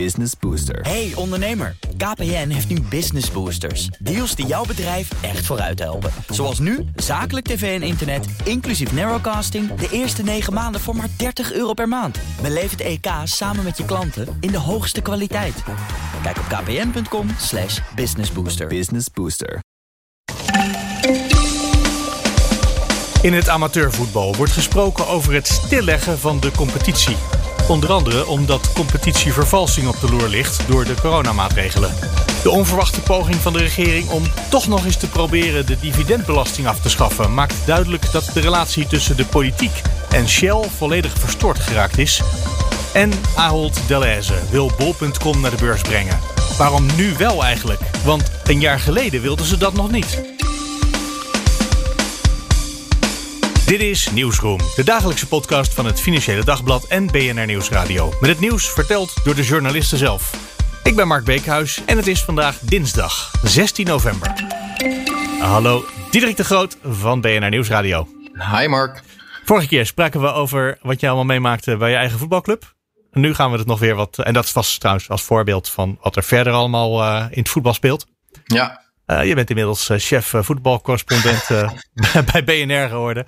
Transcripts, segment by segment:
Business Booster. Hey ondernemer, KPN heeft nu Business Boosters. Deals die jouw bedrijf echt vooruit helpen. Zoals nu, zakelijk tv en internet, inclusief narrowcasting... de eerste 9 maanden voor maar 30 euro per maand. Beleef het EK samen met je klanten in de hoogste kwaliteit. Kijk op kpn.com slash businessbooster. Business Booster. In het amateurvoetbal wordt gesproken over het stilleggen van de competitie. Onder andere omdat competitievervalsing op de loer ligt door de coronamaatregelen. De onverwachte poging van de regering om toch nog eens te proberen de dividendbelasting af te schaffen maakt duidelijk dat de relatie tussen de politiek en Shell volledig verstoord geraakt is. En Ahold Delhaize wil bol.com naar de beurs brengen. Waarom nu wel eigenlijk? Want een jaar geleden wilden ze dat nog niet. Dit is Nieuwsroom, de dagelijkse podcast van het Financiële Dagblad en BNR Nieuwsradio. Met het nieuws verteld door de journalisten zelf. Ik ben Mark Beekhuis en het is vandaag dinsdag 16 november. Hallo, Diederik de Groot van BNR Nieuwsradio. Hi Mark. Vorige keer spraken we over wat je allemaal meemaakte bij je eigen voetbalclub. En nu gaan we het nog weer wat. En dat was trouwens als voorbeeld van wat er verder allemaal uh, in het voetbal speelt. Ja. Uh, je bent inmiddels uh, chef voetbalcorrespondent bij BNR geworden.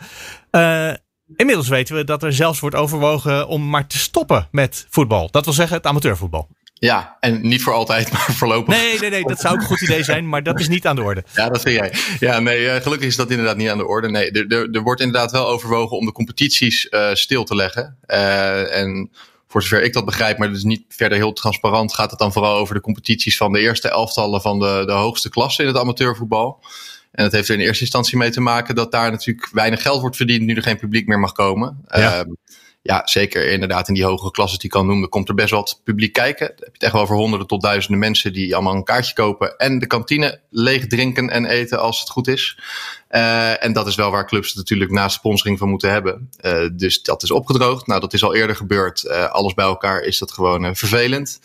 inmiddels weten we dat er zelfs wordt overwogen om maar te stoppen met voetbal. Dat wil zeggen het amateurvoetbal. Ja, en niet voor altijd, maar voorlopig. Nee, nee, nee, dat zou ook een goed idee zijn, maar dat is niet aan de orde. Ja, dat vind jij. Ja, nee, gelukkig is dat inderdaad niet aan de orde. Nee, er, er, er wordt inderdaad wel overwogen om de competities uh, stil te leggen. Uh, en voor zover ik dat begrijp, maar dat is niet verder heel transparant, gaat het dan vooral over de competities van de eerste elftallen van de, de hoogste klasse in het amateurvoetbal. En dat heeft er in eerste instantie mee te maken dat daar natuurlijk weinig geld wordt verdiend nu er geen publiek meer mag komen. Ja. Uh, ja, zeker inderdaad in die hogere klassen die ik kan noemen, komt er best wat publiek kijken. Dan heb je het echt wel over honderden tot duizenden mensen die allemaal een kaartje kopen en de kantine leeg drinken en eten als het goed is. Uh, en dat is wel waar clubs natuurlijk naast sponsoring van moeten hebben. Uh, dus dat is opgedroogd. Nou, dat is al eerder gebeurd. Uh, alles bij elkaar is dat gewoon vervelend.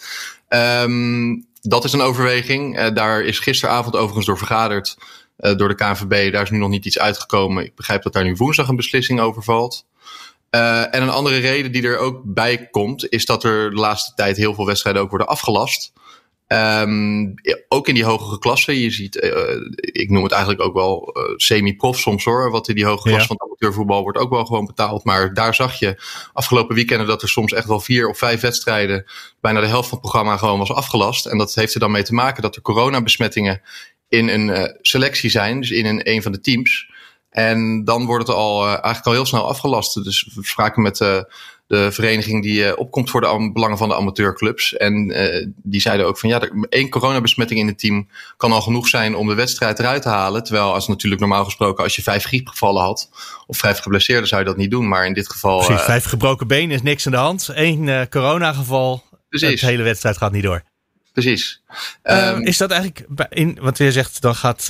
Um, dat is een overweging. daar is gisteravond overigens door vergaderd door de KNVB. Daar is nu nog niet iets uitgekomen. Ik begrijp dat daar nu woensdag een beslissing over valt. Uh, en een andere reden die er ook bij komt, is dat er de laatste tijd heel veel wedstrijden ook worden afgelast. Um, ook in die hogere klassen. Je ziet, uh, ik noem het eigenlijk ook wel uh, semi-prof soms hoor. Wat in die hogere klasse ja. van amateurvoetbal wordt ook wel gewoon betaald. Maar daar zag je afgelopen weekenden dat er soms echt wel vier of vijf wedstrijden, bijna de helft van het programma gewoon was afgelast. En dat heeft er dan mee te maken dat er coronabesmettingen in een selectie zijn, dus in een, een van de teams. En dan wordt het al uh, eigenlijk al heel snel afgelast. Dus we spraken met uh, de vereniging die uh, opkomt voor de belangen van de amateurclubs. En die zeiden ook van ja, één coronabesmetting in het team kan al genoeg zijn om de wedstrijd eruit te halen. Terwijl als natuurlijk normaal gesproken als je vijf griepgevallen had of vijf geblesseerden zou je dat niet doen. Maar in dit geval... Precies, vijf gebroken benen is niks aan de hand. Eén coronageval, de hele wedstrijd gaat niet door. Precies. Um, is dat eigenlijk, in, want je zegt dan gaat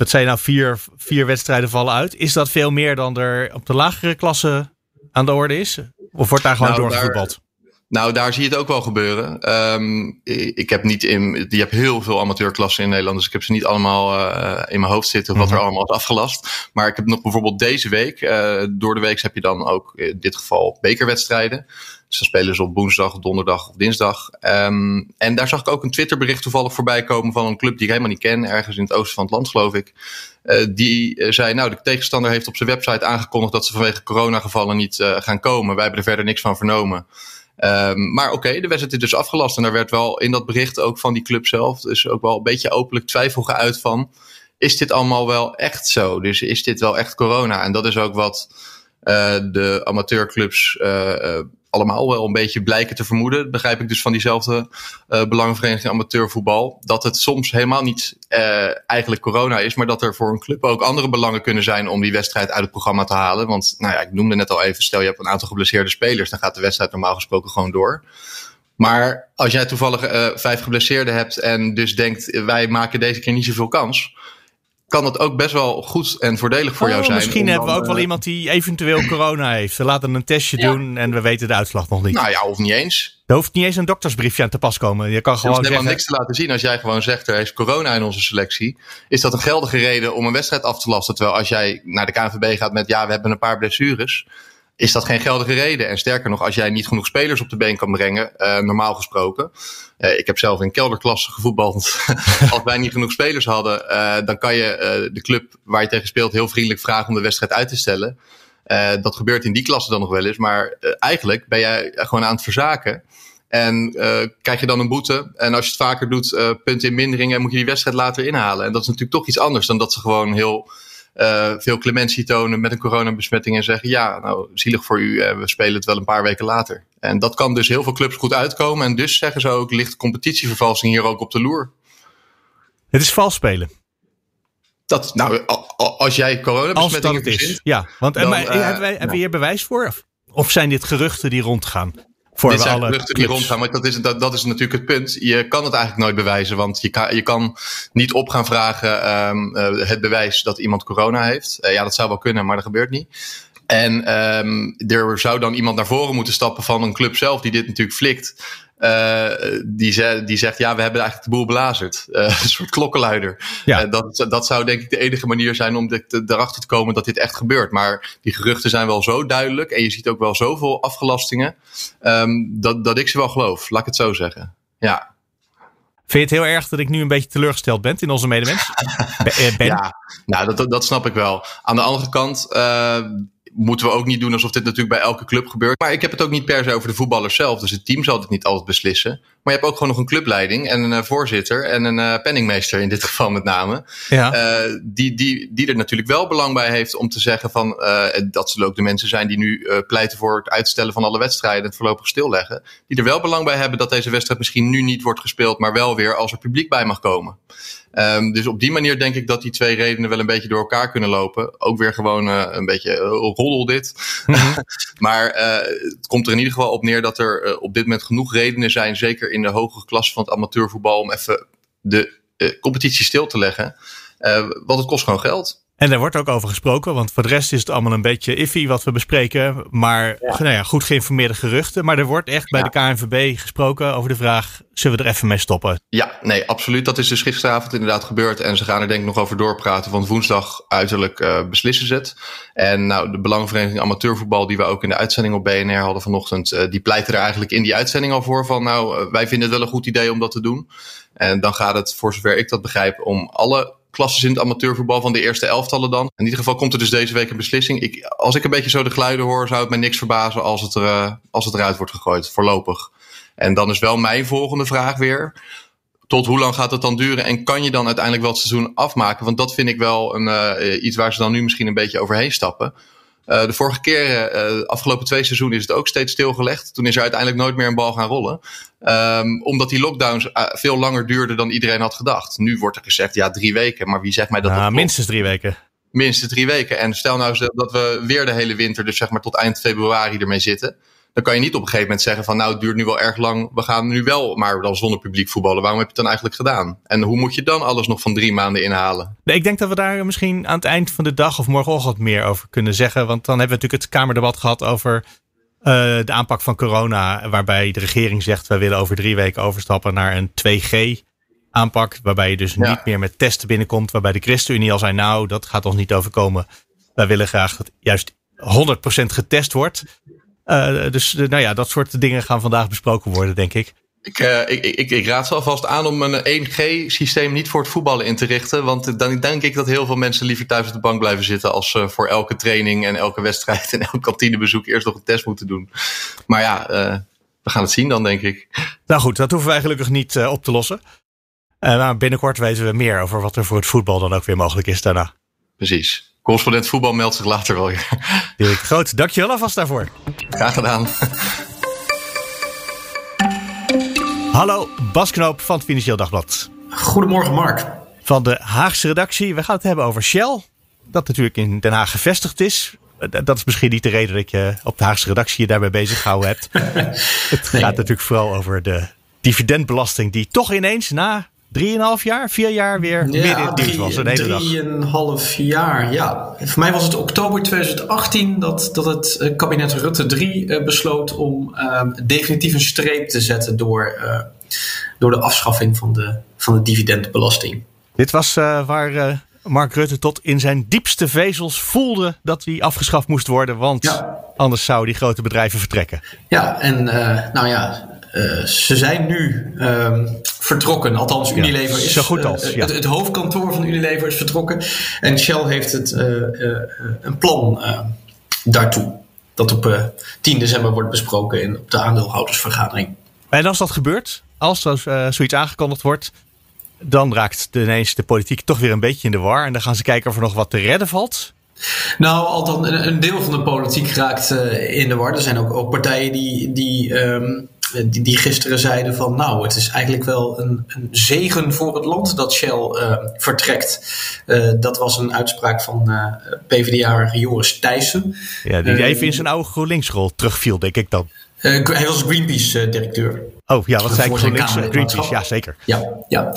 wat zijn nou vier, vier wedstrijden vallen uit. Is dat veel meer dan er op de lagere klasse aan de orde is? Of wordt daar gewoon nou, doorgevoetbald? Nou, daar zie je het ook wel gebeuren. Um, ik heb niet in, je hebt heel veel amateurklassen in Nederland, dus ik heb ze niet allemaal uh, in mijn hoofd zitten wat mm -hmm. er allemaal is afgelast. Maar ik heb nog bijvoorbeeld deze week, uh, door de week heb je dan ook in dit geval bekerwedstrijden. Dus dan spelen ze op woensdag, donderdag of dinsdag. Um, en daar zag ik ook een Twitterbericht toevallig voorbij komen van een club die ik helemaal niet ken, ergens in het oosten van het land, geloof ik. Uh, die uh, zei, nou, de tegenstander heeft op zijn website aangekondigd dat ze vanwege coronagevallen niet uh, gaan komen. Wij hebben er verder niks van vernomen. Um, maar oké, de wedstrijd is dus afgelast. En daar werd wel in dat bericht ook van die club zelf, dus ook wel een beetje openlijk twijfel geuit van, is dit allemaal wel echt zo? Dus is dit wel echt corona? En dat is ook wat de amateurclubs allemaal wel een beetje blijken te vermoeden. Begrijp ik dus van diezelfde uh, belangenvereniging amateurvoetbal. Dat het soms helemaal niet uh, eigenlijk corona is, maar dat er voor een club ook andere belangen kunnen zijn om die wedstrijd uit het programma te halen. Want nou ja, ik noemde net al even, stel je hebt een aantal geblesseerde spelers, dan gaat de wedstrijd normaal gesproken gewoon door. Maar als jij toevallig uh, vijf geblesseerden hebt en dus denkt, wij maken deze keer niet zoveel kans kan het ook best wel goed en voordelig voor oh, jou zijn. Misschien hebben we ook wel iemand die eventueel corona heeft. Ze laten een testje ja. doen en we weten de uitslag nog niet. Nou ja, of niet eens. Er hoeft niet eens een doktersbriefje aan te pas komen. Je kan gewoon helemaal niks te laten zien. Als jij gewoon zegt er is corona in onze selectie, is dat een geldige reden om een wedstrijd af te lasten. Terwijl als jij naar de KNVB gaat met ja, we hebben een paar blessures. Is dat geen geldige reden. En sterker nog, als jij niet genoeg spelers op de been kan brengen, uh, normaal gesproken. Uh, ik heb zelf in kelderklasse gevoetbald. als wij niet genoeg spelers hadden, uh, dan kan je de club waar je tegen speelt heel vriendelijk vragen om de wedstrijd uit te stellen. dat gebeurt in die klasse dan nog wel eens. Maar eigenlijk ben jij gewoon aan het verzaken. En krijg je dan een boete. En als je het vaker doet, punten in minderingen, moet je die wedstrijd later inhalen. En dat is natuurlijk toch iets anders dan dat ze gewoon heel uh, veel clementie tonen met een coronabesmetting en zeggen: ja, nou, zielig voor u, uh, we spelen het wel een paar weken later. En dat kan dus heel veel clubs goed uitkomen. En dus zeggen ze ook: ligt competitievervalsing hier ook op de loer. Het is vals spelen. Dat, nou, als jij coronabesmettingen als is. Ja, want dan, maar, uh, hebben, wij, hebben we hier bewijs voor? Of zijn dit geruchten die rondgaan? Voor Dit zijn geruchten die rondgaan, maar dat is, dat, dat is natuurlijk het punt. Je kan het eigenlijk nooit bewijzen, want je kan, je kan niet op gaan vragen um, uh, het bewijs dat iemand corona heeft. Uh, ja, dat zou wel kunnen, maar dat gebeurt niet. En um, er zou dan iemand naar voren moeten stappen van een club zelf die dit natuurlijk flikt. Uh, die, ze, die zegt, ja, we hebben eigenlijk de boel belazerd. Uh, een soort klokkenluider. Ja. Uh, dat, dat zou denk ik de enige manier zijn om de, erachter te komen dat dit echt gebeurt. Maar die geruchten zijn wel zo duidelijk en je ziet ook wel zoveel afgelastingen, um, dat, dat ik ze wel geloof. Laat ik het zo zeggen. Ja. Vind je het heel erg dat ik nu een beetje teleurgesteld ben in onze medemens? ben? Ja, nou, dat, dat snap ik wel. Aan de andere kant moeten we ook niet doen alsof dit natuurlijk bij elke club gebeurt. Maar ik heb het ook niet per se over de voetballers zelf. Dus het team zal het niet altijd beslissen. Maar je hebt ook gewoon nog een clubleiding en een uh, voorzitter en een uh, penningmeester in dit geval met name. Ja. Uh, die, die, die er natuurlijk wel belang bij heeft om te zeggen van dat zullen ook de mensen zijn die nu pleiten voor het uitstellen van alle wedstrijden en het voorlopig stilleggen. Die er wel belang bij hebben dat deze wedstrijd misschien nu niet wordt gespeeld, maar wel weer als er publiek bij mag komen. Um, dus op die manier denk ik dat die twee redenen wel een beetje door elkaar kunnen lopen. Ook weer gewoon uh, een beetje uh, roddel dit. -hmm. maar uh, het komt er in ieder geval op neer dat er op dit moment genoeg redenen zijn, zeker in de hogere klasse van het amateurvoetbal, om even de competitie stil te leggen. want het kost gewoon geld. En daar wordt ook over gesproken, want voor de rest is het allemaal een beetje iffy wat we bespreken. Maar ja. Nou ja, goed geïnformeerde geruchten. Maar er wordt echt bij ja. de KNVB gesproken over de vraag: zullen we er even mee stoppen? Ja, nee, absoluut. Dat is dus gisteravond inderdaad gebeurd. En ze gaan er denk ik nog over doorpraten, want woensdag uiterlijk uh, beslissen ze het. En nou, de Belangenvereniging Amateurvoetbal, die we ook in de uitzending op BNR hadden vanochtend, uh, die pleiten er eigenlijk in die uitzending al voor van: nou, uh, wij vinden het wel een goed idee om dat te doen. En dan gaat het, voor zover ik dat begrijp, om alle klasses in het amateurvoetbal van de eerste elftallen dan. In ieder geval komt er dus deze week een beslissing. Ik, als ik een beetje zo de geluiden hoor, zou het mij niks verbazen als het, er, uh, als het eruit wordt gegooid, voorlopig. En dan is wel mijn volgende vraag weer. Tot hoe lang gaat het dan duren en kan je dan uiteindelijk wel het seizoen afmaken? Want dat vind ik wel een, uh, iets waar ze dan nu misschien een beetje overheen stappen. Uh, de vorige keer, uh, de afgelopen twee seizoenen, is het ook steeds stilgelegd. Toen is er uiteindelijk nooit meer een bal gaan rollen. Um, omdat die lockdowns uh, veel langer duurden dan iedereen had gedacht. Nu wordt er gezegd, ja, drie weken. Maar wie zegt mij dat? Nou, dat minstens drie weken. Minstens drie weken. En stel nou dat we weer de hele winter, dus zeg maar tot eind februari ermee zitten. Dan kan je niet op een gegeven moment zeggen van nou het duurt nu wel erg lang. We gaan nu wel maar dan zonder publiek voetballen. Waarom heb je het dan eigenlijk gedaan? En hoe moet je dan alles nog van drie maanden inhalen? Nee, ik denk dat we daar misschien aan het eind van de dag of morgenochtend meer over kunnen zeggen. Want dan hebben we natuurlijk het Kamerdebat gehad over uh, de aanpak van corona. Waarbij de regering zegt wij willen over drie weken overstappen naar een 2G aanpak. Waarbij je dus ja. niet meer met testen binnenkomt. Waarbij de ChristenUnie al zei nou dat gaat ons niet overkomen. Wij willen graag dat juist 100% getest wordt. Uh, dus uh, nou ja, dat soort dingen gaan vandaag besproken worden, denk ik. Ik, uh, ik, ik, ik, raad ze alvast aan om een 1G-systeem niet voor het voetballen in te richten. Want dan denk ik dat heel veel mensen liever thuis op de bank blijven zitten. als ze voor elke training en elke wedstrijd en elk kantinebezoek eerst nog een test moeten doen. Maar ja, we gaan het zien dan, denk ik. Nou goed, dat hoeven wij gelukkig niet op te lossen. maar binnenkort weten we meer over wat er voor het voetbal dan ook weer mogelijk is daarna. Precies. Correspondent voetbal meldt zich later wel weer. Dirk Groot, dankjewel alvast daarvoor. Graag gedaan. Hallo, Bas Knoop van het Financieel Dagblad. Goedemorgen Mark. Van de Haagse redactie. We gaan het hebben over Shell. Dat natuurlijk in Den Haag gevestigd is. Dat is misschien niet de reden dat je op de Haagse redactie je daarbij bezig gehouden hebt. het nee. gaat natuurlijk vooral over de dividendbelasting die toch ineens na drieënhalf jaar, vier jaar weer ja, midden in het nieuws was. Drieënhalf jaar, ja. Voor mij was het oktober 2018 dat, dat het kabinet Rutte 3 uh, besloot om uh, definitief een streep te zetten door, uh, door de afschaffing van de, van de dividendbelasting. Dit was waar Mark Rutte tot in zijn diepste vezels voelde dat hij afgeschaft moest worden. Want anders zouden die grote bedrijven vertrekken. Ja, en nou ja, uh, ze zijn nu uh, vertrokken. Althans, Unilever is. Zo goed als. Ja. Het, het, hoofdkantoor van Unilever is vertrokken. En Shell heeft het, uh, een plan daartoe. Dat op 10 december wordt besproken in, op de aandeelhoudersvergadering. En als dat gebeurt, als er zoiets aangekondigd wordt, dan raakt de, ineens de politiek toch weer een beetje in de war. En dan gaan ze kijken of er nog wat te redden valt. Nou, althans, een, deel van de politiek raakt in de war. Er zijn ook, ook partijen die, die um, die, die gisteren zeiden van nou, het is eigenlijk wel een, een zegen voor het land dat Shell uh, vertrekt. Uh, dat was een uitspraak van uh, PvdA Joris Thijssen. Ja, die even in zijn oude GroenLinks-rol terugviel, denk ik dan. Hij was Greenpeace-directeur. Oh ja, wat zei ik? GroenLinks, Greenpeace, ja zeker. Ja, ja.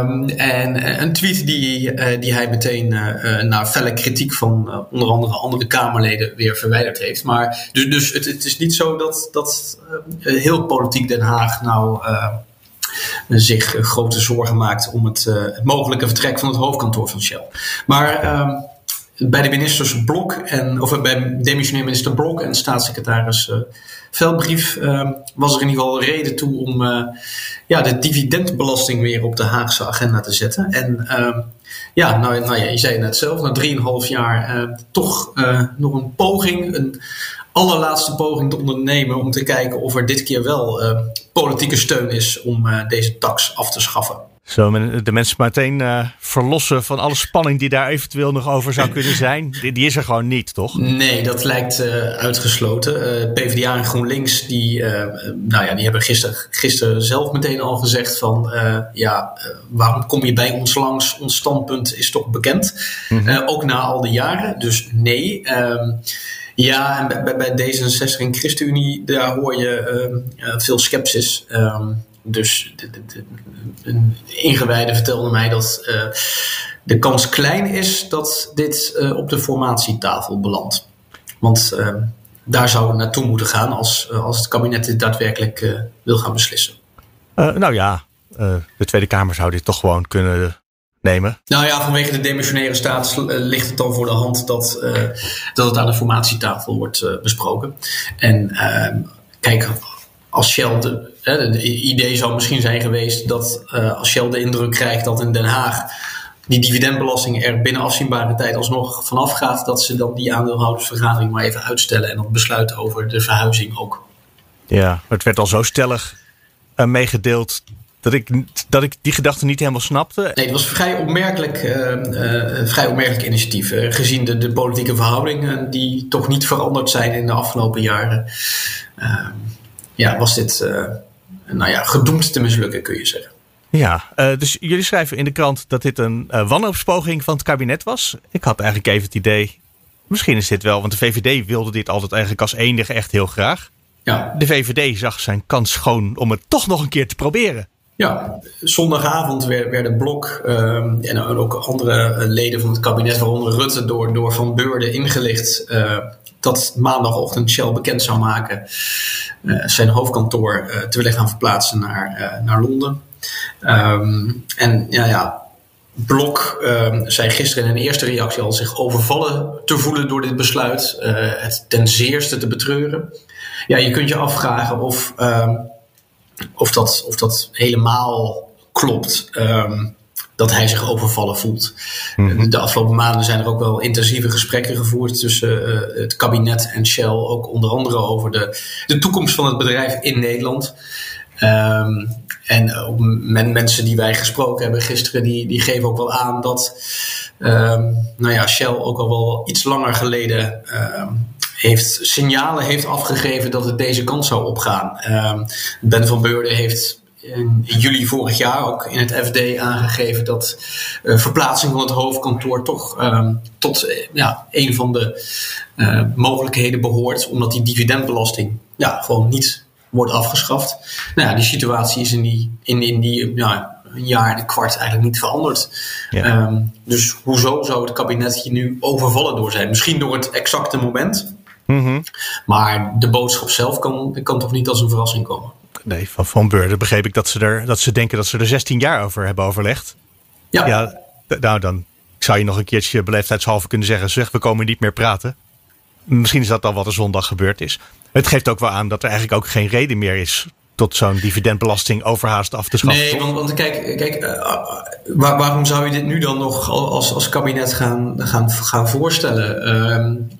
Um, en een tweet die, uh, die hij meteen uh, na felle kritiek van onder andere andere Kamerleden weer verwijderd heeft. Maar dus, dus het, het is niet zo dat, dat heel politiek Den Haag nou zich grote zorgen maakt om het, het, mogelijke vertrek van het hoofdkantoor van Shell. Maar um, bij de ministers Blok en, of bij demissionair minister Blok en staatssecretaris veldbrief uh, was er in ieder geval reden toe om uh, ja, de dividendbelasting weer op de Haagse agenda te zetten. En uh, ja, nou, nou ja, je zei net zelf, na 3,5 jaar toch nog een poging, een allerlaatste poging te ondernemen om te kijken of er dit keer wel politieke steun is om deze tax af te schaffen. Zo de mensen meteen uh, verlossen van alle spanning die daar eventueel nog over zou kunnen zijn. Die, die is er gewoon niet, toch? Nee, dat lijkt uh, uitgesloten. Uh, PvdA en GroenLinks, die, nou ja, die hebben gisteren, gisteren zelf meteen al gezegd van... ja, waarom kom je bij ons langs? Ons standpunt is toch bekend. Mm -hmm. ook na al die jaren. Dus nee. Ehm, ja, en bij, bij D66 en ChristenUnie, daar hoor je ehm, veel sceptisch. Um, dus de, de, de, een ingewijde vertelde mij dat uh, de kans klein is dat dit uh, op de formatietafel belandt. Want uh, daar zou het naartoe moeten gaan als, als het kabinet dit daadwerkelijk wil gaan beslissen. nou ja, de Tweede Kamer zou dit toch gewoon kunnen nemen? Nou ja, vanwege de demissionaire status ligt het dan voor de hand dat, dat het aan de formatietafel wordt besproken. En ehm, kijk, als Shell de, het idee zou misschien zijn geweest dat uh, als Shell de indruk krijgt dat in Den Haag die dividendbelasting er binnen afzienbare tijd alsnog vanaf gaat, dat ze dan die aandeelhoudersvergadering maar even uitstellen en dan besluiten over de verhuizing ook. Ja, het werd al zo stellig uh, meegedeeld dat ik, dat ik die gedachte niet helemaal snapte. Nee, het was vrij opmerkelijk, uh, uh, vrij opmerkelijk initiatief. Uh, gezien de, de politieke verhoudingen die toch niet veranderd zijn in de afgelopen jaren. Ja, was dit nou ja, gedoemd te mislukken, kun je zeggen. Ja, uh, dus jullie schrijven in de krant dat dit een uh, wanhoopspoging van het kabinet was. Ik had eigenlijk even het idee, misschien is dit wel, want de VVD wilde dit altijd eigenlijk als enige echt heel graag. Ja. De VVD zag zijn kans schoon om het toch nog een keer te proberen. Ja, zondagavond werden Blok uh, en ook andere leden van het kabinet, waaronder Rutte, door, door Van Beurden ingelicht dat maandagochtend Shell bekend zou maken uh, zijn hoofdkantoor uh, te willen gaan verplaatsen naar, uh, naar Londen. Um, en ja, ja, Blok um, zei gisteren in een eerste reactie al zich overvallen te voelen door dit besluit. het ten zeerste te betreuren. Ja, je kunt je afvragen of, um, of, dat, of dat helemaal klopt. Dat hij zich overvallen voelt. Mhm. De afgelopen maanden zijn er ook wel intensieve gesprekken gevoerd tussen uh, het kabinet en Shell, ook onder andere over de, de toekomst van het bedrijf in Nederland. Um, en men, mensen die wij gesproken hebben gisteren, die, die geven ook wel aan dat um, nou ja, Shell ook al wel iets langer geleden um, heeft signalen heeft afgegeven dat het deze kant zou opgaan. ben van Beurden heeft in juli vorig jaar ook in het FD aangegeven dat uh, verplaatsing van het hoofdkantoor toch um, tot uh, ja, een van de uh, mogelijkheden behoort, omdat die dividendbelasting ja, gewoon niet wordt afgeschaft. Nou ja, die situatie is in die, in, in die ja, een jaar en een kwart eigenlijk niet veranderd. Ja. Um, dus hoezo zou het kabinet hier nu overvallen door zijn? Misschien door het exacte moment. Mm -hmm. Maar de boodschap zelf kan, kan toch niet als een verrassing komen. Nee, van Van Beurden begreep ik dat ze, er, dat ze denken dat ze er 16 jaar over hebben overlegd. Ja. ja nou, dan zou je nog een keertje beleefdheidshalve kunnen zeggen: zeg, we komen niet meer praten. Misschien is dat al wat er zondag gebeurd is. Het geeft ook wel aan dat er eigenlijk ook geen reden meer is tot zo'n dividendbelasting overhaast af te schaffen. Nee, want, want kijk, kijk uh, waarom zou je dit nu dan nog als, als kabinet gaan, gaan, gaan voorstellen?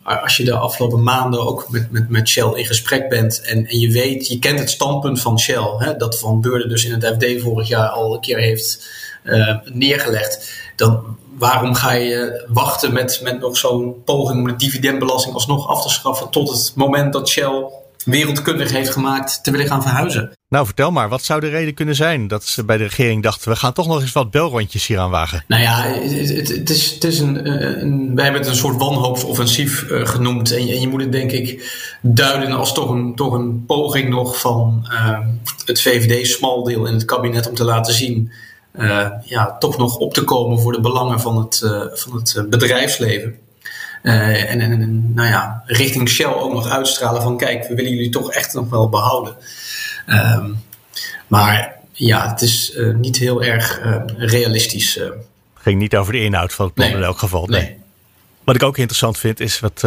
Uh, als je de afgelopen maanden ook met, met, met Shell in gesprek bent en, en je weet, je kent het standpunt van Shell, hè, dat Van Beurden dus in het FD vorig jaar al een keer heeft uh, neergelegd, dan waarom ga je wachten met, met nog zo'n poging om de dividendbelasting alsnog af te schaffen tot het moment dat Shell wereldkundig heeft gemaakt te willen gaan verhuizen. Nou, vertel maar, wat zou de reden kunnen zijn dat ze bij de regering dachten: we gaan toch nog eens wat belrondjes hier aan wagen? Nou ja, het, het, is, het is een, een, wij hebben het een soort wanhoopsoffensief uh, genoemd. En je, en je, moet het denk ik duiden als toch een, toch een poging nog van uh, het VVD-smaldeel in het kabinet om te laten zien. Uh, ja, toch nog op te komen voor de belangen van het, van het bedrijfsleven. Uh, en, en, nou ja, richting Shell ook nog uitstralen van kijk, we willen jullie toch echt nog wel behouden. Um, maar ja, het is uh, niet heel erg uh, realistisch. Het ging niet over de inhoud van het plan nee, in elk geval. Nee. nee. Wat ik ook interessant vind is wat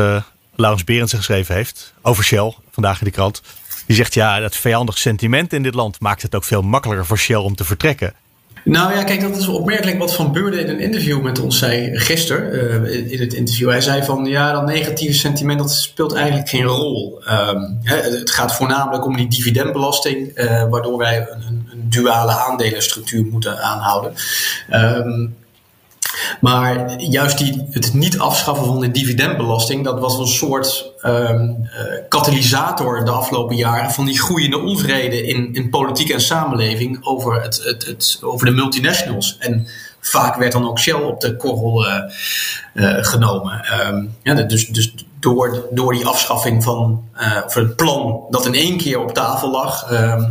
Laurens Berends geschreven heeft over Shell vandaag in de krant. Die zegt ja, dat vijandig sentiment in dit land maakt het ook veel makkelijker voor Shell om te vertrekken. Nou ja, kijk, dat is opmerkelijk wat Van Beurden in een interview met ons zei gisteren. Uh, in het interview. Hij zei van ja, dat negatieve sentiment dat speelt eigenlijk geen rol. Hè, het gaat voornamelijk om die dividendbelasting, uh, waardoor wij een, een, duale aandelenstructuur moeten aanhouden. Um, maar juist die, het niet afschaffen van de dividendbelasting, dat was een soort um, uh, katalysator de afgelopen jaren van die groeiende onvrede in, in politiek en samenleving over, het, het, over de multinationals. En vaak werd dan ook Shell op de korrel uh, uh, genomen. Um, ja, dus, dus door, door die afschaffing van, uh, het plan dat in één keer op tafel lag uh,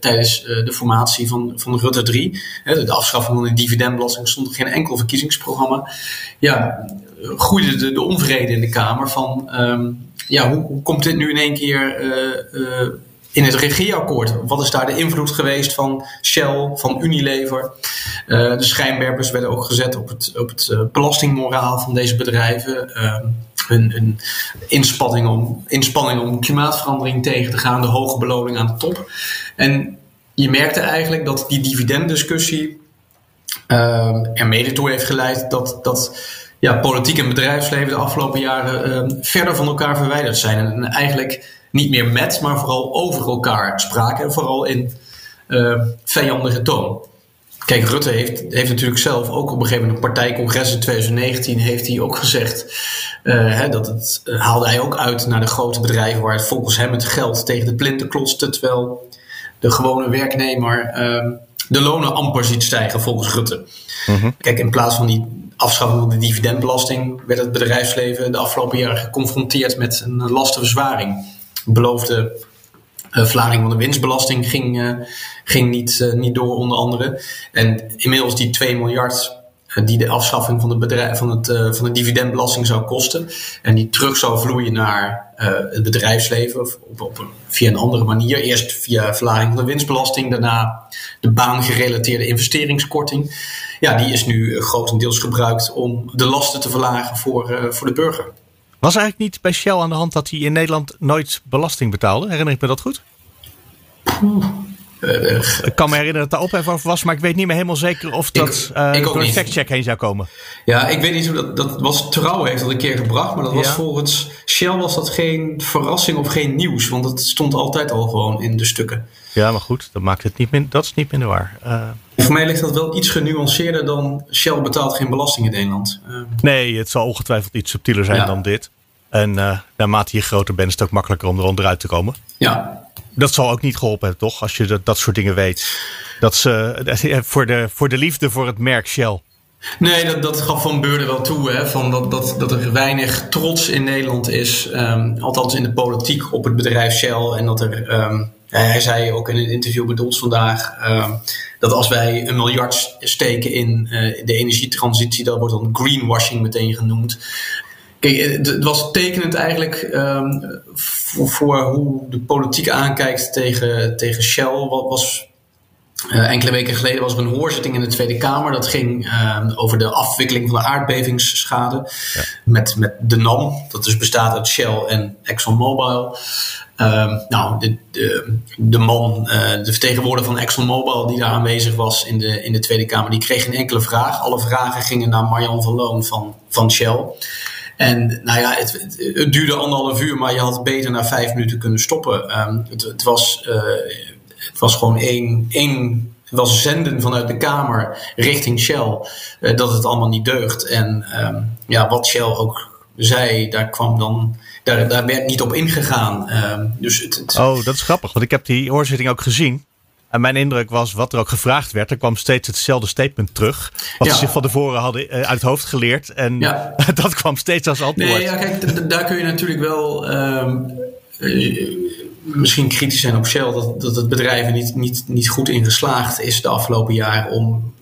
tijdens uh, de formatie van, van Rutte 3, de afschaffing van de dividendbelasting, stond er geen enkel verkiezingsprogramma. Ja, groeide de, de onvrede in de Kamer van, um, ja, hoe, komt dit nu in één keer in het regeerakkoord. Wat is daar de invloed geweest van Shell, van Unilever? De schijnwerpers werden ook gezet op het, op het belastingmoraal van deze bedrijven. Uh, hun, hun inspanning, om, inspanning om klimaatverandering tegen te gaan, de hoge beloning aan de top. En je merkte eigenlijk dat die dividenddiscussie er mede toe heeft geleid dat, dat ja, politiek en bedrijfsleven de afgelopen jaren verder van elkaar verwijderd zijn. En eigenlijk niet meer met, maar vooral over elkaar spraken. En vooral in uh, vijandige toon. Kijk, Rutte heeft, heeft natuurlijk zelf ook op een gegeven moment een partijcongres in 2019 heeft hij ook gezegd uh, hè, dat het uh, haalde hij ook uit naar de grote bedrijven waar het volgens hem het geld tegen de plinten klotste, terwijl de gewone werknemer uh, de lonen amper ziet stijgen volgens Rutte. Mm-hmm. Kijk, in plaats van die afschaffing van de dividendbelasting werd het bedrijfsleven de afgelopen jaren geconfronteerd met een lastenverzwaring beloofde uh, verlaging van de winstbelasting ging, uh, ging niet, uh, niet door, onder andere. En inmiddels die 2 miljard die de afschaffing van de, bedrijf, van, het, van de dividendbelasting zou kosten. En die terug zou vloeien naar het bedrijfsleven of op, op, via een andere manier. Eerst via verlaging van de winstbelasting, daarna de baangerelateerde investeringskorting. Ja, die is nu grotendeels gebruikt om de lasten te verlagen voor, voor de burger. Was eigenlijk niet bij Shell aan de hand dat hij in Nederland nooit belasting betaalde? Herinner ik me dat goed? Ik kan me herinneren dat er ophef over was, maar ik weet niet meer helemaal zeker of dat uh, ik door een factcheck heen zou komen. Ja, ik weet niet hoe dat, dat was trouw heeft dat een keer gebracht, maar dat was ja. volgens Shell was dat geen verrassing of geen nieuws, want dat stond altijd al gewoon in de stukken. Ja, maar goed, dat maakt het niet min, dat is niet minder waar. Uh, voor mij ligt dat wel iets genuanceerder dan Shell betaalt geen belasting in Nederland. Uh. Nee, het zal ongetwijfeld iets subtieler zijn ja. dan dit. En uh, naarmate je groter bent, is het ook makkelijker om er onderuit te komen. Ja. Dat zal ook niet geholpen hebben, toch? Als je dat, dat soort dingen weet. Dat ze, voor, de, voor de liefde voor het merk Shell. Nee, dat, dat gaf Van Beurden wel toe. Hè, van dat, dat, dat er weinig trots in Nederland is. Um, althans in de politiek op het bedrijf Shell. En dat er... Um, hij zei ook in een interview met ons vandaag uh, dat als wij een miljard steken in uh, de energietransitie, dat wordt dan greenwashing meteen genoemd. Kijk, het was tekenend eigenlijk voor, voor, hoe de politiek aankijkt tegen, tegen Shell. Wat was enkele weken geleden was er een hoorzitting in de Tweede Kamer. Dat ging over de afwikkeling van de aardbevingsschade. Met, met de NAM, dat dus bestaat uit Shell en ExxonMobil. Uh, nou, de, de, de man, uh, de vertegenwoordiger van ExxonMobil die daar aanwezig was in de, in de Tweede Kamer, die kreeg geen enkele vraag. Alle vragen gingen naar Marjan van Loon van, van Shell. En nou ja, het, duurde anderhalf uur, maar je had beter na vijf minuten kunnen stoppen. Um, het, het, was, uh, het was gewoon één, één was zenden vanuit de Kamer richting Shell uh, dat het allemaal niet deugt. En um, ja, wat Shell ook zei, daar kwam dan daar, daar werd niet op ingegaan. Uh, dus het... Oh, dat is grappig, want ik heb die hoorzitting ook gezien. En mijn indruk was, wat er ook gevraagd werd, er kwam steeds hetzelfde statement terug. Wat ja. ze zich van tevoren hadden uh, uit het hoofd geleerd. En ja. dat kwam steeds als antwoord. Nee, ja, kijk, daar kun je natuurlijk wel um, uh, misschien kritisch zijn op Shell. Dat, dat het bedrijf er niet, niet, niet goed in geslaagd is de afgelopen jaren om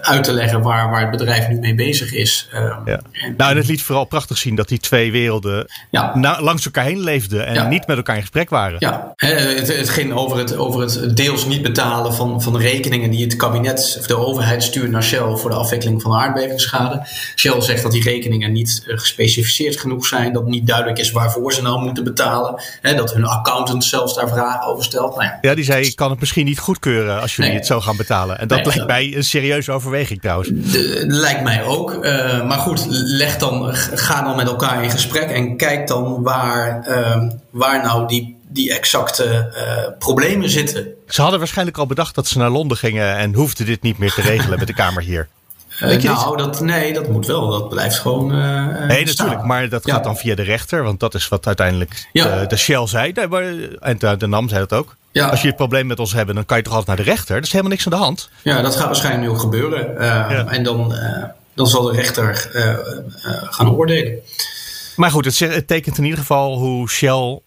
uit te leggen waar, waar het bedrijf nu mee bezig is. Uh, ja. nou, en het liet vooral prachtig zien dat die twee werelden ja. na, langs elkaar heen leefden en ja. niet met elkaar in gesprek waren. Ja, het, het, ging over het, over het deels niet betalen van, van rekeningen die het kabinet of de overheid stuurt naar Shell voor de afwikkeling van de aardbevingsschade. Shell zegt dat die rekeningen niet gespecificeerd genoeg zijn, dat niet duidelijk is waarvoor ze nou moeten betalen. Hè, dat hun accountant zelfs daar vragen over stelt. Nou ja. die zei: Ik kan het misschien niet goedkeuren als jullie nee. het zo gaan betalen. En dat nee, lijkt mij een serieus overweging trouwens. De, lijkt mij ook. Uh, maar goed, leg dan, ga dan met elkaar in gesprek en kijk dan waar, uh, waar nou die, die exacte uh, problemen zitten. Ze hadden waarschijnlijk al bedacht dat ze naar Londen gingen en hoefden dit niet meer te regelen met de Kamer hier. Uh, nou, dat, nee, dat moet wel. Dat blijft gewoon. Uh, nee, natuurlijk. Maar dat ja. gaat dan via de rechter. Want dat is wat uiteindelijk ja. de, de, Shell zei. En de, de NAM zei dat ook. Ja. Als je het probleem met ons hebben, dan kan je toch altijd naar de rechter. Er is helemaal niks aan de hand. Ja, dat gaat waarschijnlijk nu ook gebeuren. Uh, ja. En dan, dan zal de rechter gaan oordelen. Maar goed, het, het tekent in ieder geval hoe Shell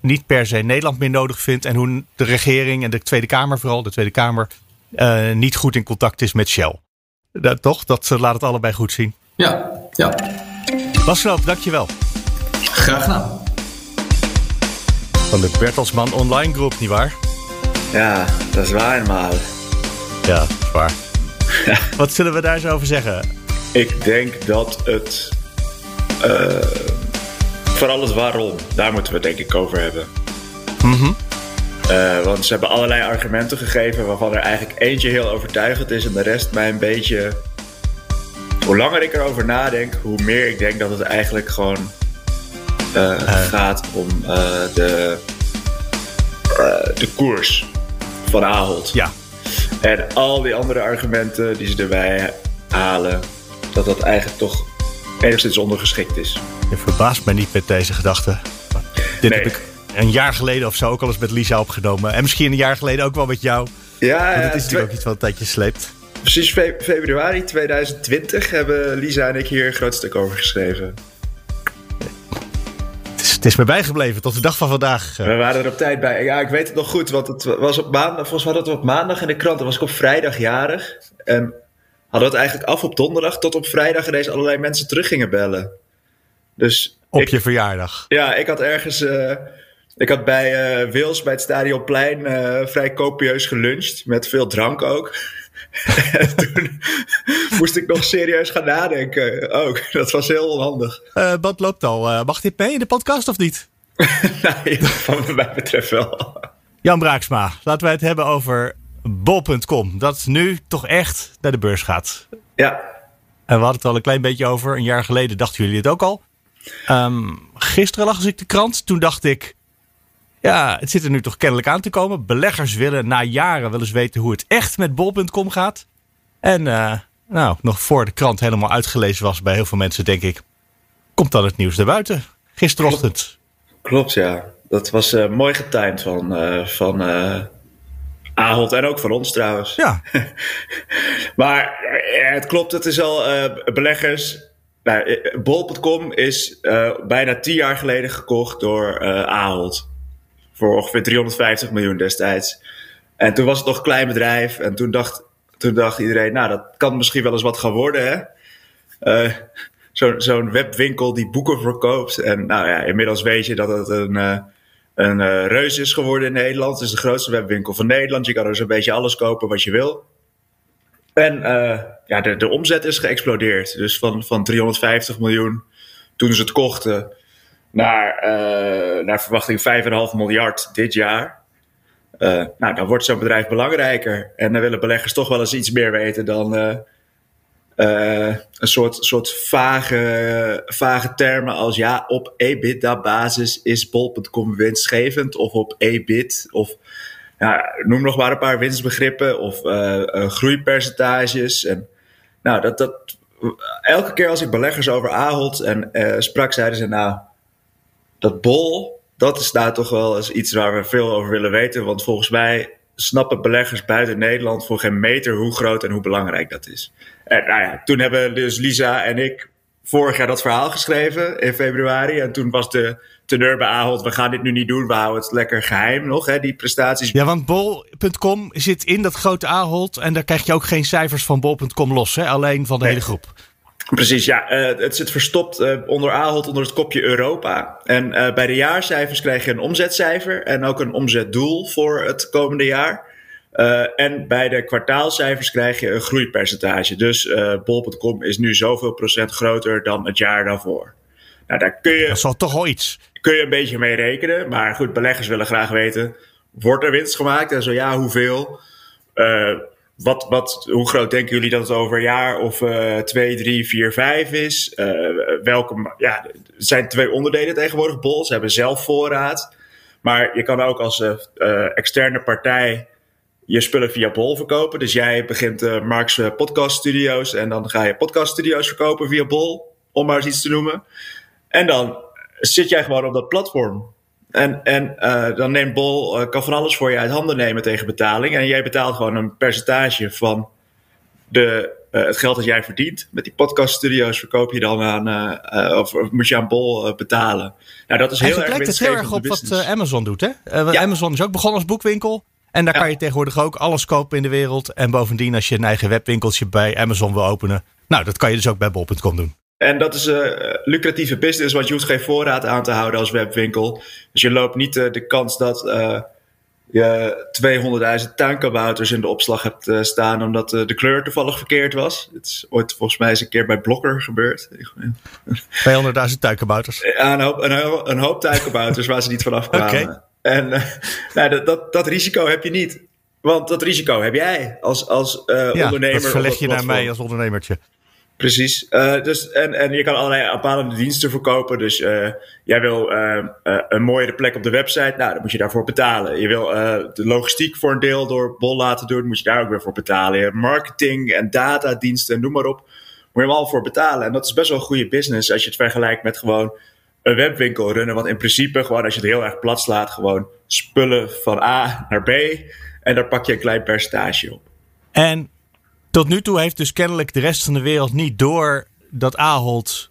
niet per se Nederland meer nodig vindt. En hoe de regering en de Tweede Kamer, vooral de Tweede Kamer, niet goed in contact is met Shell. Dat, toch? Dat laat het allebei goed zien. Ja, ja. Bas Knoop, dankjewel. Graag gedaan. Van de Bertelsman Online Groep, nietwaar? Ja, dat is waar helemaal. Ja, dat is waar. Wat zullen we daar zo over zeggen? Ik denk dat het... Uh, vooral het waarom, daar moeten we het denk ik over hebben. Mhm. Uh, want ze hebben allerlei argumenten gegeven waarvan er eigenlijk eentje heel overtuigend is en de rest mij een beetje. Hoe langer ik erover nadenk, hoe meer ik denk dat het eigenlijk gewoon uh, uh. gaat om de, de koers van Ahold. Ja. En al die andere argumenten die ze erbij halen, dat dat eigenlijk toch enigszins ondergeschikt is. Je verbaast mij niet met deze gedachte. Dit nee. heb ik een jaar geleden of zo ook al eens met Lisa opgenomen. En misschien een jaar geleden ook wel met jou. Ja, Want het is natuurlijk ook iets wat een tijdje sleept. Precies fe februari 2020 hebben Lisa en ik hier een groot stuk over geschreven. Het is, me bijgebleven tot de dag van vandaag. We waren er op tijd bij. Ja, ik weet het nog goed, want het was op maandag. Volgens mij hadden we op maandag in de krant. Dan was ik op vrijdag jarig. En hadden we het eigenlijk af op donderdag. Tot op vrijdag ineens allerlei mensen terug gingen bellen. Dus op ik, je verjaardag? Ja, ik had ergens... Uh, ik had bij uh, Wils, bij het Stadionplein, uh, vrij copieus geluncht. Met veel drank ook. en toen moest ik nog serieus gaan nadenken ook. Dat was heel onhandig. Uh, wat loopt al? mag dit mee in de podcast of niet? nee, van mij betreft wel. Jan Braaksma, laten wij het hebben over bol.com. Dat nu toch echt naar de beurs gaat. Ja. En we hadden het al een klein beetje over. Een jaar geleden dachten jullie het ook al. Um, gisteren las ik de krant. Toen dacht ik... Ja, het zit er nu toch kennelijk aan te komen. Beleggers willen na jaren wel eens weten hoe het echt met bol.com gaat. En uh, nou, nog voor de krant helemaal uitgelezen was bij heel veel mensen, denk ik, komt dan het nieuws naar buiten. Gisterochtend. Klopt, ja. Dat was uh, mooi getimed van, uh, van Ahold en ook van ons trouwens. Ja. maar het klopt, het is al beleggers. Nou, Bol.com is bijna tien jaar geleden gekocht door Ahold voor ongeveer 350 miljoen destijds. En toen was het nog een klein bedrijf. En toen dacht, toen dacht iedereen, nou, dat kan misschien wel eens wat gaan worden, hè? Uh, Zo'n zo webwinkel die boeken verkoopt. En nou ja, inmiddels weet je dat het een, uh, een uh, reus is geworden in Nederland. Het is de grootste webwinkel van Nederland. Je kan er zo'n beetje alles kopen wat je wil. En ja, de, de omzet is geëxplodeerd. Dus van, van 350 miljoen toen ze het kochten naar, uh, naar verwachting 5,5 miljard dit jaar. nou, dan wordt zo'n bedrijf belangrijker. En dan willen beleggers toch wel eens iets meer weten dan een soort, soort vage, vage termen als ja, op EBITDA-basis is bol.com winstgevend of op EBIT of ja, noem nog maar een paar winstbegrippen of groeipercentages. En, nou, dat, dat, elke keer als ik beleggers over Ahold en sprak, zeiden ze nou, dat bol, dat is daar toch wel eens iets waar we veel over willen weten. Want volgens mij snappen beleggers buiten Nederland voor geen meter hoe groot en hoe belangrijk dat is. En nou ja, toen hebben dus Lisa en ik vorig jaar dat verhaal geschreven in februari. En toen was de teneur bij Ahold, we gaan dit nu niet doen, we houden het lekker geheim nog, hè, die prestaties. Ja, want bol.com zit in dat grote Ahold en daar krijg je ook geen cijfers van bol.com los, hè? alleen van de hele groep. Precies, ja. Uh, het zit verstopt uh, onder Ahold onder het kopje Europa. En uh, bij de jaarcijfers krijg je een omzetcijfer en ook een omzetdoel voor het komende jaar. en bij de kwartaalcijfers krijg je een groeipercentage. Dus bol.com is nu zoveel procent groter dan het jaar daarvoor. Nou, daar kun je, dat is toch iets. Kun je een beetje mee rekenen. Maar goed, beleggers willen graag weten: wordt er winst gemaakt? En zo ja, hoeveel? Wat, wat, hoe groot denken jullie dat het over een jaar of uh, twee, drie, vier, vijf is? Uh, welke, ja, er zijn twee onderdelen tegenwoordig. Bol, ze hebben zelf voorraad. Maar je kan ook als externe partij je spullen via Bol verkopen. Dus jij begint Mark's podcast studio's en dan ga je podcast studio's verkopen via Bol, om maar eens iets te noemen. En dan zit jij gewoon op dat platform. En, en uh, dan neemt Bol, uh, kan van alles voor je uit handen nemen tegen betaling. En jij betaalt gewoon een percentage van de, uh, het geld dat jij verdient. Met die podcaststudio's verkoop je dan aan, of, of, moet je aan Bol betalen. Nou, dat is heel erg lijkt het heel erg op wat Amazon doet, hè? Ja. Amazon is ook begonnen als boekwinkel. En daar ja. kan je tegenwoordig ook alles kopen in de wereld. En bovendien, als je een eigen webwinkeltje bij Amazon wil openen. Nou, dat kan je dus ook bij bol.com doen. En dat is een uh, lucratieve business, want je hoeft geen voorraad aan te houden als webwinkel. Dus je loopt niet uh, de kans dat uh, je 200.000 tuinkabouters in de opslag hebt staan omdat de kleur toevallig verkeerd was. Het is ooit volgens mij eens een keer bij Blokker gebeurd. 200.000 tuinkabouters? Ja, een hoop, een, een hoop tuinkabouters waar ze niet vanaf kwamen. Okay. En nou, dat, dat, dat risico heb je niet. Want dat risico heb jij als, als ja, ondernemer. Dat verleg je naar mij als ondernemertje. Precies. Uh, dus, en, en je kan allerlei bepaalde diensten verkopen. Dus uh, jij wil uh, een mooiere plek op de website. Nou, dan moet je daarvoor betalen. Je wil de logistiek voor een deel door Bol laten doen. moet je daar ook weer voor betalen. Marketing en datadiensten, noem maar op. Moet je hem al voor betalen. En dat is best wel een goede business als je het vergelijkt met gewoon een webwinkel runnen. Want in principe, gewoon als je het heel erg plat slaat, gewoon spullen van A naar B. En daar pak je een klein percentage op. En tot nu toe heeft dus kennelijk de rest van de wereld niet door dat Ahold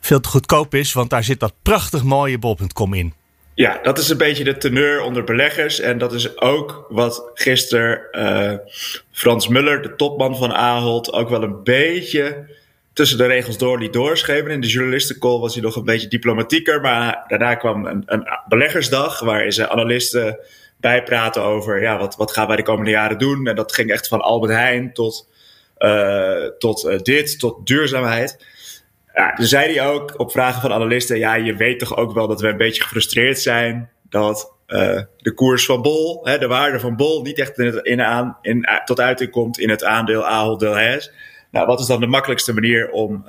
veel te goedkoop is, want daar zit dat prachtig mooie bol.com in. Ja, dat is een beetje de teneur onder beleggers. En dat is ook wat gisteren uh, Frans Muller, de topman van Ahold, ook wel een beetje tussen de regels door liet doorschreven. In de journalistencall was hij nog een beetje diplomatieker. Maar daarna kwam een, een beleggersdag waarin ze analisten bijpraten over ja, wat, wat gaan wij de komende jaren doen. En dat ging echt van Albert Heijn tot tot uh, dit, tot duurzaamheid. Ja, zei hij ook op vragen van analisten: ja, je weet toch ook wel dat we een beetje gefrustreerd zijn dat uh, de koers van Bol, hè, de waarde van Bol, niet echt in het, in aan, in, tot uiting komt in het aandeel Ahold Delhaize. Nou, wat is dan de makkelijkste manier om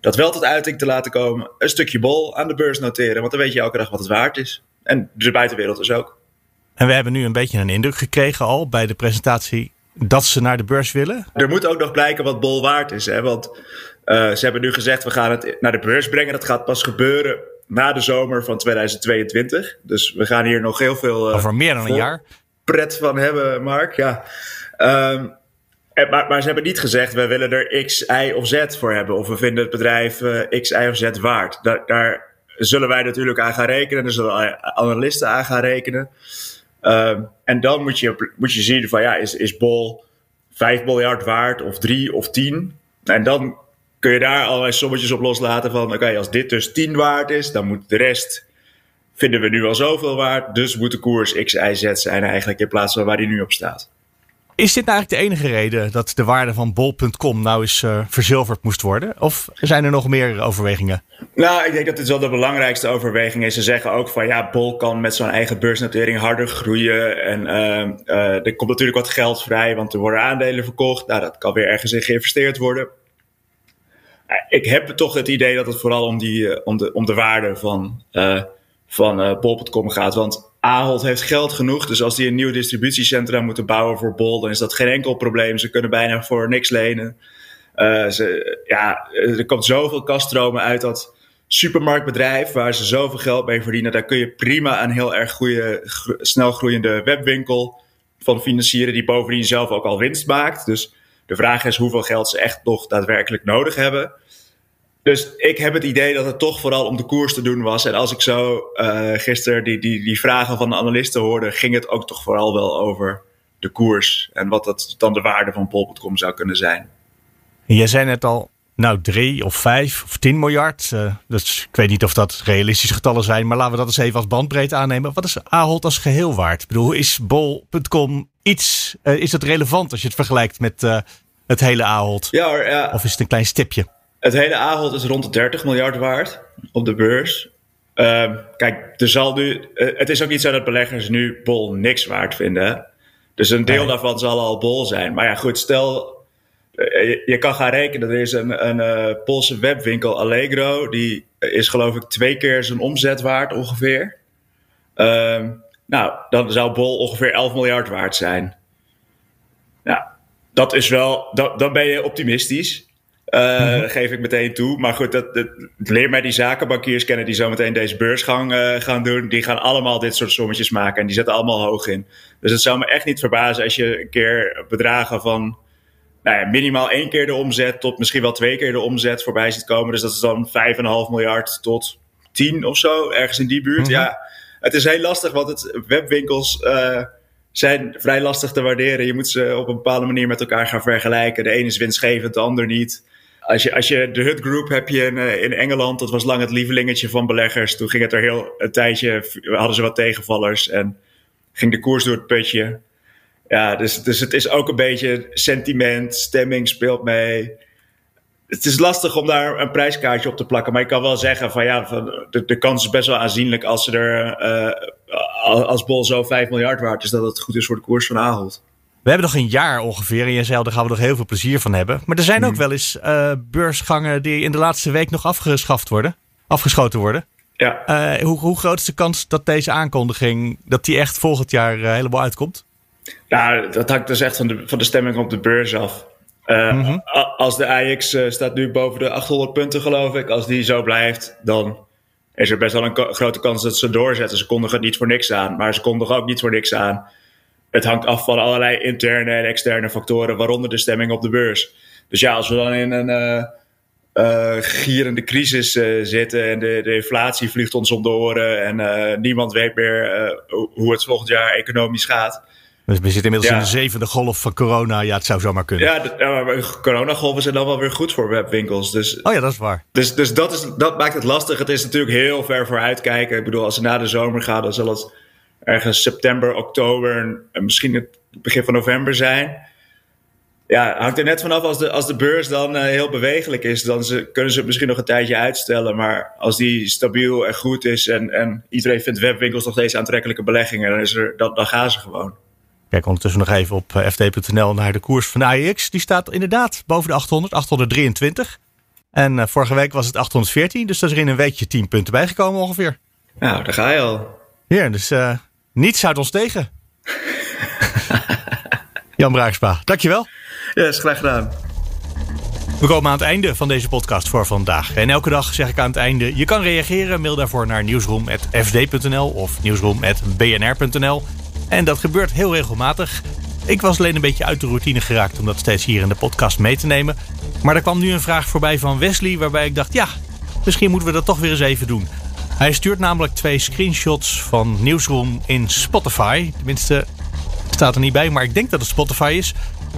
dat wel tot uiting te laten komen? Een stukje Bol aan de beurs noteren, want dan weet je elke dag wat het waard is. En de buitenwereld dus ook. En we hebben nu een beetje een indruk gekregen al bij de presentatie dat ze naar de beurs willen? Er moet ook nog blijken wat Bol waard is. Hè? Want uh, ze hebben nu gezegd, we gaan het naar de beurs brengen. Dat gaat pas gebeuren na de zomer van 2022. Dus we gaan hier nog heel veel... Uh, Over meer dan een jaar. Pret van hebben, Mark. Ja. Um, maar, maar, ze hebben niet gezegd, we willen er X, Y of Z voor hebben. Of we vinden het bedrijf uh, X, Y of Z waard. Daar, daar zullen wij natuurlijk aan gaan rekenen. Daar zullen analisten aan gaan rekenen. Um, en dan moet je, moet je zien van ja, is, is Bol 5 miljard waard of 3 of 10? En dan kun je daar allerlei sommetjes op loslaten van oké, als dit dus 10 waard is, dan moet de rest vinden we nu al zoveel waard, dus moet de koers X, Y, Z zijn eigenlijk in plaats van waar die nu op staat. Is dit nou eigenlijk de enige reden dat de waarde van bol.com nou eens uh, verzilverd moest worden? Of zijn er nog meer overwegingen? Nou, ik denk dat dit wel de belangrijkste overweging is. Ze zeggen ook van ja, Bol kan met zo'n eigen beursnotering harder groeien. En uh, uh, er komt natuurlijk wat geld vrij, want er worden aandelen verkocht. Nou, dat kan weer ergens in geïnvesteerd worden. Ik heb toch het idee dat het vooral om, die, om, de, om de waarde van, van bol.com gaat. Want Ahold heeft geld genoeg. Dus als die een nieuw distributiecentrum moeten bouwen voor Bol, dan is dat geen enkel probleem. Ze kunnen bijna voor niks lenen. Uh, ze, ja, er komt zoveel kaststromen uit dat supermarktbedrijf waar ze zoveel geld mee verdienen. Daar kun je prima een heel erg goede, snel groeiende webwinkel van financieren, die bovendien zelf ook al winst maakt. Dus de vraag is hoeveel geld ze echt nog daadwerkelijk nodig hebben. Dus ik heb het idee dat het toch vooral om de koers te doen was. En als ik zo uh, gisteren die, die, die vragen van de analisten hoorde, ging het ook toch vooral wel over de koers. En wat dat dan de waarde van Pol.com zou kunnen zijn. Jij zei net al, nou drie of vijf of tien miljard. Uh, dus ik weet niet of dat realistische getallen zijn, maar laten we dat eens even als bandbreedte aannemen. Wat is Ahold als geheel waard? Ik bedoel, is Bol.com iets, uh, is het relevant als je het vergelijkt met uh, het hele Ahold? Ja, ja. Of is het een klein stipje? Het hele Ahold is rond de 30 miljard waard op de beurs. Uh, kijk, er zal nu, het is ook niet zo dat beleggers nu Bol niks waard vinden. Dus een deel nee. daarvan zal al Bol zijn. Maar ja, goed, stel je, je, kan gaan rekenen. Er is een, een uh, Poolse webwinkel Allegro. Die is geloof ik twee keer zijn omzet waard ongeveer. Uh, nou, dan zou Bol ongeveer 11 miljard waard zijn. Ja, dat is wel, dat, dan ben je optimistisch. Uh. Geef ik meteen toe. Maar goed, dat, dat, leer mij die zakenbankiers kennen die zometeen deze beursgang uh, gaan doen. Die gaan allemaal dit soort sommetjes maken en die zetten allemaal hoog in. Dus het zou me echt niet verbazen als je een keer bedragen van nou ja, minimaal één keer de omzet tot misschien wel twee keer de omzet voorbij ziet komen. Dus dat is dan 5,5 miljard tot 10 of zo, ergens in die buurt. Mm-hmm. Ja, het is heel lastig, want het, webwinkels uh, zijn vrij lastig te waarderen. Je moet ze op een bepaalde manier met elkaar gaan vergelijken. De ene is winstgevend, de ander niet. Als je, als je de Hut Group heb je in, uh, in Engeland, dat was lang het lievelingetje van beleggers. Toen ging het er heel een tijdje, hadden ze wat tegenvallers en ging de koers door het putje. Ja, dus, dus het is ook een beetje sentiment, stemming speelt mee. Het is lastig om daar een prijskaartje op te plakken. Maar ik kan wel zeggen van ja, van, de, de kans is best wel aanzienlijk als ze er uh, als Bol zo 5 miljard waard is, dat het goed is voor de koers van Ahold. We hebben nog een jaar ongeveer en je zei al, daar gaan we nog heel veel plezier van hebben. Maar er zijn ook wel eens uh, beursgangen die in de laatste week nog afgeschaft worden, afgeschoten worden. Ja. Uh, hoe, hoe groot is de kans dat deze aankondiging, dat die echt volgend jaar helemaal uitkomt? Nou, dat hangt dus echt van de, van de stemming op de beurs af. Mm-hmm. Als de AX uh, staat nu boven de 800 punten, geloof ik. Als die zo blijft, dan is er best wel een grote kans dat ze doorzetten. Ze kondigen het niet voor niks aan, maar ze kondigen ook niet voor niks aan. Het hangt af van allerlei interne en externe factoren, waaronder de stemming op de beurs. Dus ja, als we dan in een uh, uh, gierende crisis uh, zitten en de, de, inflatie vliegt ons om de oren en niemand weet meer hoe het volgend jaar economisch gaat. Dus we zitten inmiddels ja. in de zevende golf van corona. Ja, het zou zomaar kunnen. Ja, de, ja maar coronagolven zijn dan wel weer goed voor webwinkels. Dus, oh ja, dat is waar. Dus, dus dat, is, dat maakt het lastig. Het is natuurlijk heel ver vooruit kijken. Ik bedoel, als ze na de zomer gaan, dan zal het ergens september, oktober en misschien het begin van november zijn. Ja, hangt er net vanaf als de, als de beurs dan uh, heel bewegelijk is, dan ze, kunnen ze het misschien nog een tijdje uitstellen. Maar als die stabiel en goed is en, en iedereen vindt webwinkels nog steeds aantrekkelijke beleggingen, dan, is er, dan, dan gaan ze gewoon. Kijk ondertussen nog even op eh, ft.nl naar de koers van AEX. Die staat inderdaad boven de 800, 823. En uh, vorige week was het 814, dus daar is er in een weekje 10 punten bijgekomen ongeveer. Nou, daar ga je al. Ja, dus uh, niets houdt ons tegen. Jan Braakspa, dankjewel. Ja, is graag gedaan. We komen aan het einde van deze podcast voor vandaag. En elke dag zeg ik aan het einde: je kan reageren. Mail daarvoor naar nieuwsroom.fd.nl of nieuwsroom.bnr.nl. En dat gebeurt heel regelmatig. Ik was alleen een beetje uit de routine geraakt om dat steeds hier in de podcast mee te nemen. Maar er kwam nu een vraag voorbij van Wesley waarbij ik dacht: ja, misschien moeten we dat toch weer eens even doen. Hij stuurt namelijk twee screenshots van Nieuwsroom in Spotify. Tenminste, staat er niet bij, maar ik denk dat het Spotify is.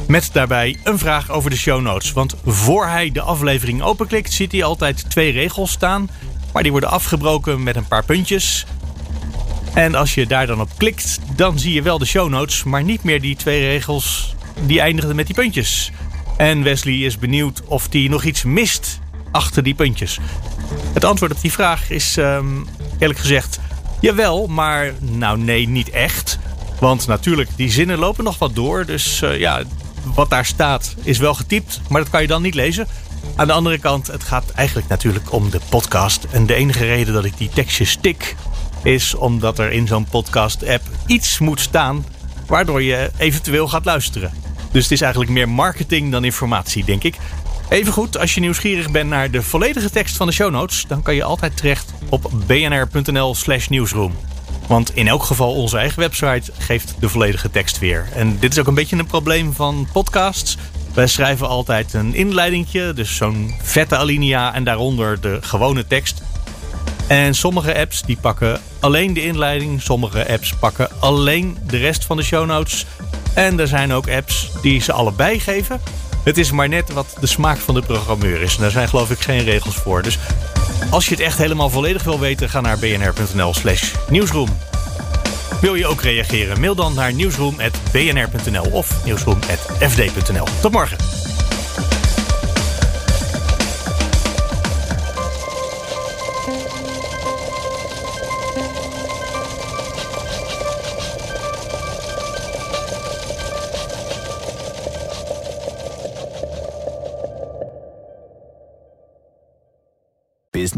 Met daarbij een vraag over de show notes. Want voor hij de aflevering openklikt, ziet hij altijd twee regels staan. Maar die worden afgebroken met een paar puntjes. En als je daar dan op klikt, dan zie je wel de show notes, maar niet meer die twee regels die eindigden met die puntjes. En Wesley is benieuwd of hij nog iets mist achter die puntjes. Het antwoord op die vraag is um, eerlijk gezegd jawel, maar nou nee, niet echt. Want natuurlijk, die zinnen lopen nog wat door. Dus uh, ja, wat daar staat is wel getypt, maar dat kan je dan niet lezen. Aan de andere kant, het gaat eigenlijk natuurlijk om de podcast. En de enige reden dat ik die tekstjes tik, is omdat er in zo'n podcast-app iets moet staan waardoor je eventueel gaat luisteren. Dus het is eigenlijk meer marketing dan informatie, denk ik. Even goed, als je nieuwsgierig bent naar de volledige tekst van de show notes, dan kan je altijd terecht op bnr.nl/slash nieuwsroom. Want in elk geval onze eigen website geeft de volledige tekst weer. En dit is ook een beetje een probleem van podcasts. Wij schrijven altijd een inleidingje, dus zo'n vette alinea en daaronder de gewone tekst. En sommige apps die pakken alleen de inleiding, sommige apps pakken alleen de rest van de show notes. En er zijn ook apps die ze allebei geven. Het is maar net wat de smaak van de programmeur is. En daar zijn geloof ik geen regels voor. Dus als je het echt helemaal volledig wil weten, ga naar bnr.nl slash nieuwsroom. Wil je ook reageren? Mail dan naar nieuwsroom.bnr.nl of nieuwsroom.fd.nl. Tot morgen.